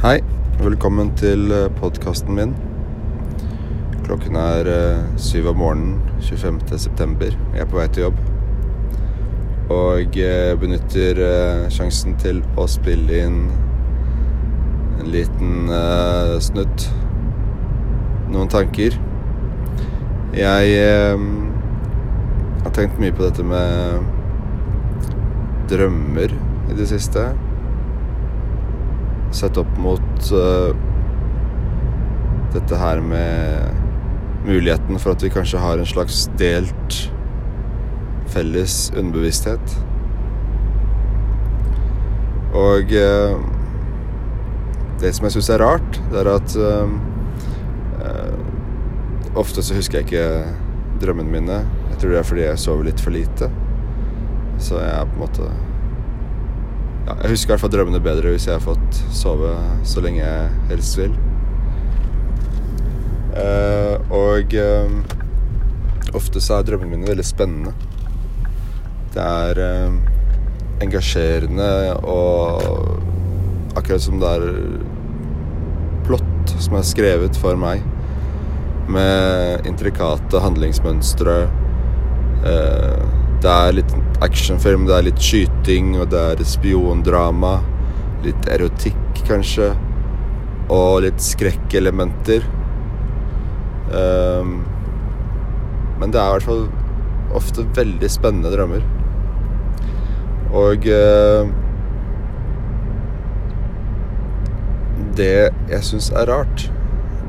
Hei, velkommen til podkasten min. Klokken er eh, syv om morgenen 25. september. Jeg er på vei til jobb. Og benytter eh, sjansen til å spille inn en liten eh, snutt. Noen tanker. Jeg eh, har tenkt mye på dette med drømmer i det siste sett opp mot uh, dette her med muligheten for at vi kanskje har en slags delt felles underbevissthet. Og uh, det som jeg syns er rart, det er at uh, ofte så husker jeg ikke drømmene mine. Jeg tror det er fordi jeg sover litt for lite. Så jeg er på en måte ja, Jeg husker i hvert fall drømmene bedre hvis jeg har fått sove så lenge jeg helst vil. Uh, og um, ofte så er drømmene mine veldig spennende. Det er um, engasjerende og akkurat som det er plott som er skrevet for meg. Med intrikate handlingsmønstre. Det er litt actionfilm. Det er litt skyting, og det er spiondrama. Litt erotikk, kanskje. Og litt skrekkelementer. Um, men det er i hvert fall ofte veldig spennende drømmer. Og uh, Det jeg syns er rart,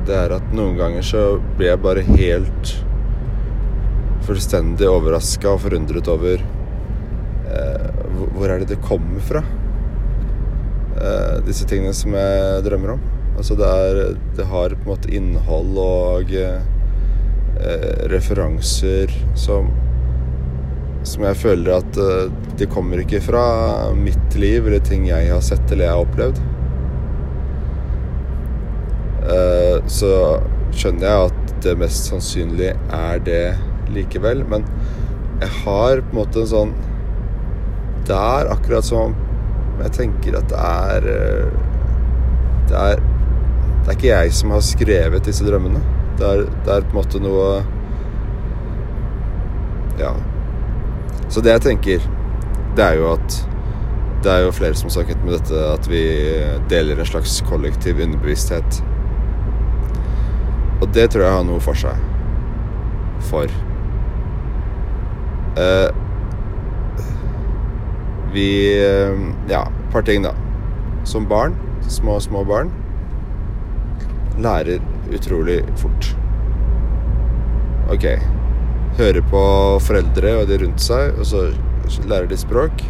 det er at noen ganger så blir jeg bare helt fullstendig overraska og forundret over hvor er det det kommer fra? Eh, disse tingene som jeg drømmer om. Altså det er Det har på en måte innhold og eh, referanser som Som jeg føler at uh, det kommer ikke fra mitt liv eller ting jeg har sett eller jeg har opplevd. så skjønner jeg at det mest sannsynlig er det likevel, men jeg har på en måte en sånn det er akkurat som jeg tenker at det er eh, Det er Det er ikke jeg som har skrevet disse drømmene. Det er, det er på en måte noe Ja. Så det jeg tenker, det er jo at det er jo flere som har snakket med dette at vi deler en slags kollektiv underbevissthet. Og det tror jeg har noe for seg. For vi eh, Ja, et par ting, da. Som barn, små, små barn, lærer utrolig fort. OK. Hører på foreldre og de rundt seg, og så lærer de språk.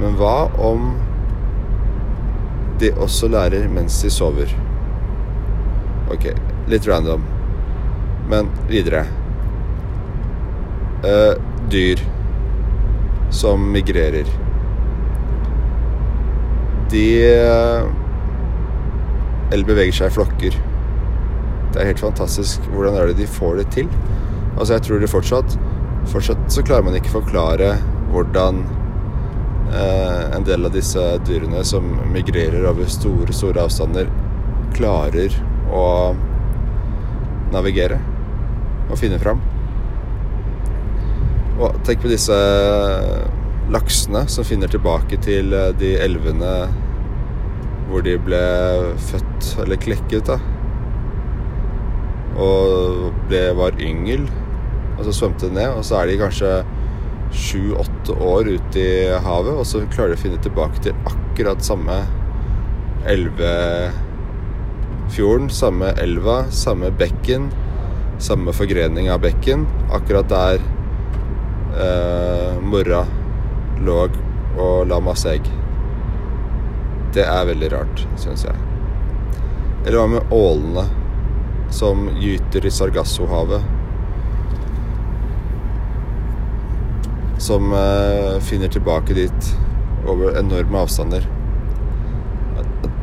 Men hva om de også lærer mens de sover? OK, litt random. Men videre. Uh, dyr som migrerer. De Eller beveger seg i flokker. Det er helt fantastisk. Hvordan er det de får det til? Altså, jeg tror det fortsatt Fortsatt så klarer man ikke forklare hvordan eh, en del av disse dyrene som migrerer over store, store avstander, klarer å navigere og finne fram. Og tenk på disse laksene som finner tilbake til eh, de elvene hvor de ble født, eller klekket, da. Og ble, var yngel, og så svømte de ned, og så er de kanskje sju-åtte år ute i havet, og så klarer de å finne tilbake til akkurat samme elvefjorden, samme elva, samme bekken, samme forgrening av bekken, akkurat der eh, mora lå og la masse egg. Det er veldig rart, syns jeg. Eller hva med ålene som gyter i Sargassohavet? Som eh, finner tilbake dit over enorme avstander.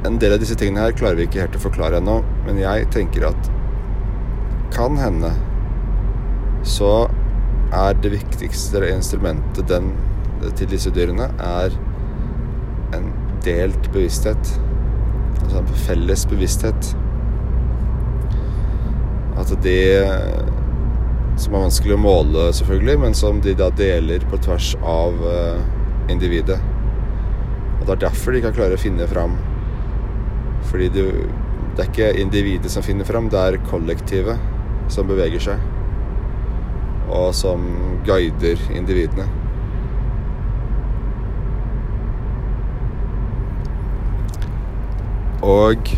En del av disse tingene her klarer vi ikke helt å forklare ennå, men jeg tenker at kan hende så er det viktigste instrumentet den, til disse dyrene, er en delt bevissthet. altså en felles bevissthet. At det Som er vanskelig å måle, selvfølgelig, men som de da deler på tvers av uh, individet. Og det er derfor de kan klare å finne fram. Fordi du, det er ikke individet som finner fram, det er kollektivet som beveger seg. Og som guider individene. Og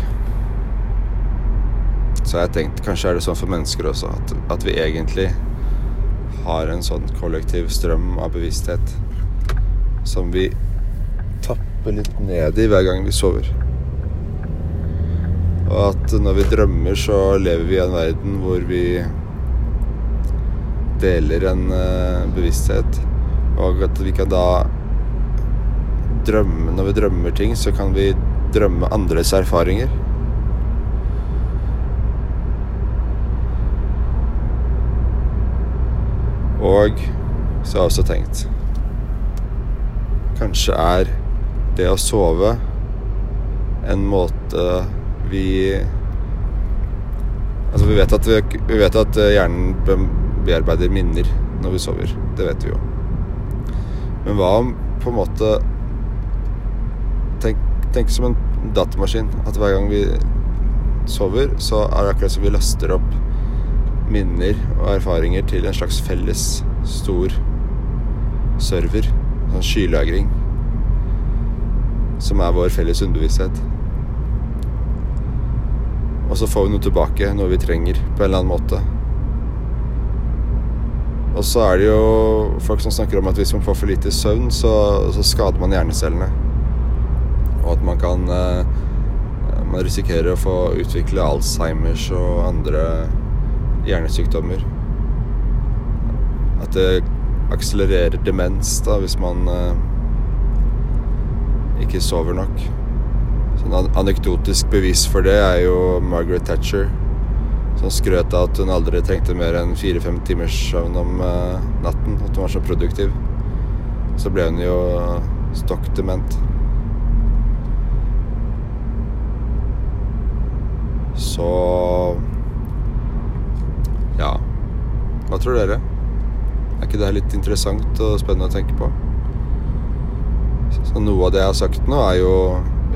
så har jeg tenkt kanskje er det sånn for mennesker også at, at vi egentlig har en sånn kollektiv strøm av bevissthet som vi tapper litt ned i hver gang vi sover. Og at når vi drømmer, så lever vi i en verden hvor vi deler en uh, bevissthet. Og at vi kan da drømme Når vi drømmer ting, så kan vi drømme andres erfaringer. Og så har jeg også tenkt Kanskje er det å sove en måte vi Altså, vi vet at, vi, vi vet at hjernen bearbeider minner når vi sover. Det vet vi jo. Men hva om på en måte Tenk, tenk som en datamaskin. At hver gang vi sover, så er det akkurat som vi laster opp minner og erfaringer til en slags felles stor server. Sånn skylagring. Som er vår felles underbevissthet. Og så får vi noe tilbake, noe vi trenger, på en eller annen måte. Og så er det jo folk som snakker om at hvis man får for lite søvn, så, så skader man hjernecellene. Og at man kan eh, Man risikerer å få utvikle Alzheimers og andre hjernesykdommer. At det akselererer demens da hvis man eh, ikke sover nok. Sånn anekdotisk bevis for det er jo Margaret Thatcher. Som skrøt av at hun aldri trengte mer enn fire-fem timers søvn om uh, natten. At hun var så produktiv. Så ble hun jo stokk dement. Så Ja. Hva tror dere? Er ikke det litt interessant og spennende å tenke på? Så noe av det jeg har sagt nå, er jo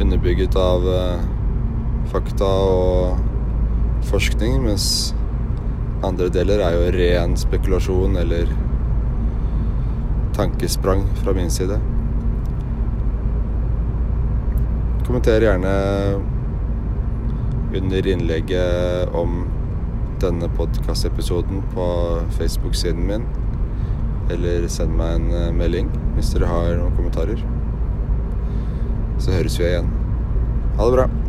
underbygget av uh, fakta og forskning, mens andre deler er jo ren spekulasjon eller tankesprang fra min side. Kommenter gjerne under innlegget om denne podkastepisoden på Facebook-siden min. Eller send meg en eh, melding hvis dere har noen kommentarer. Så høres vi igjen. Ha det bra.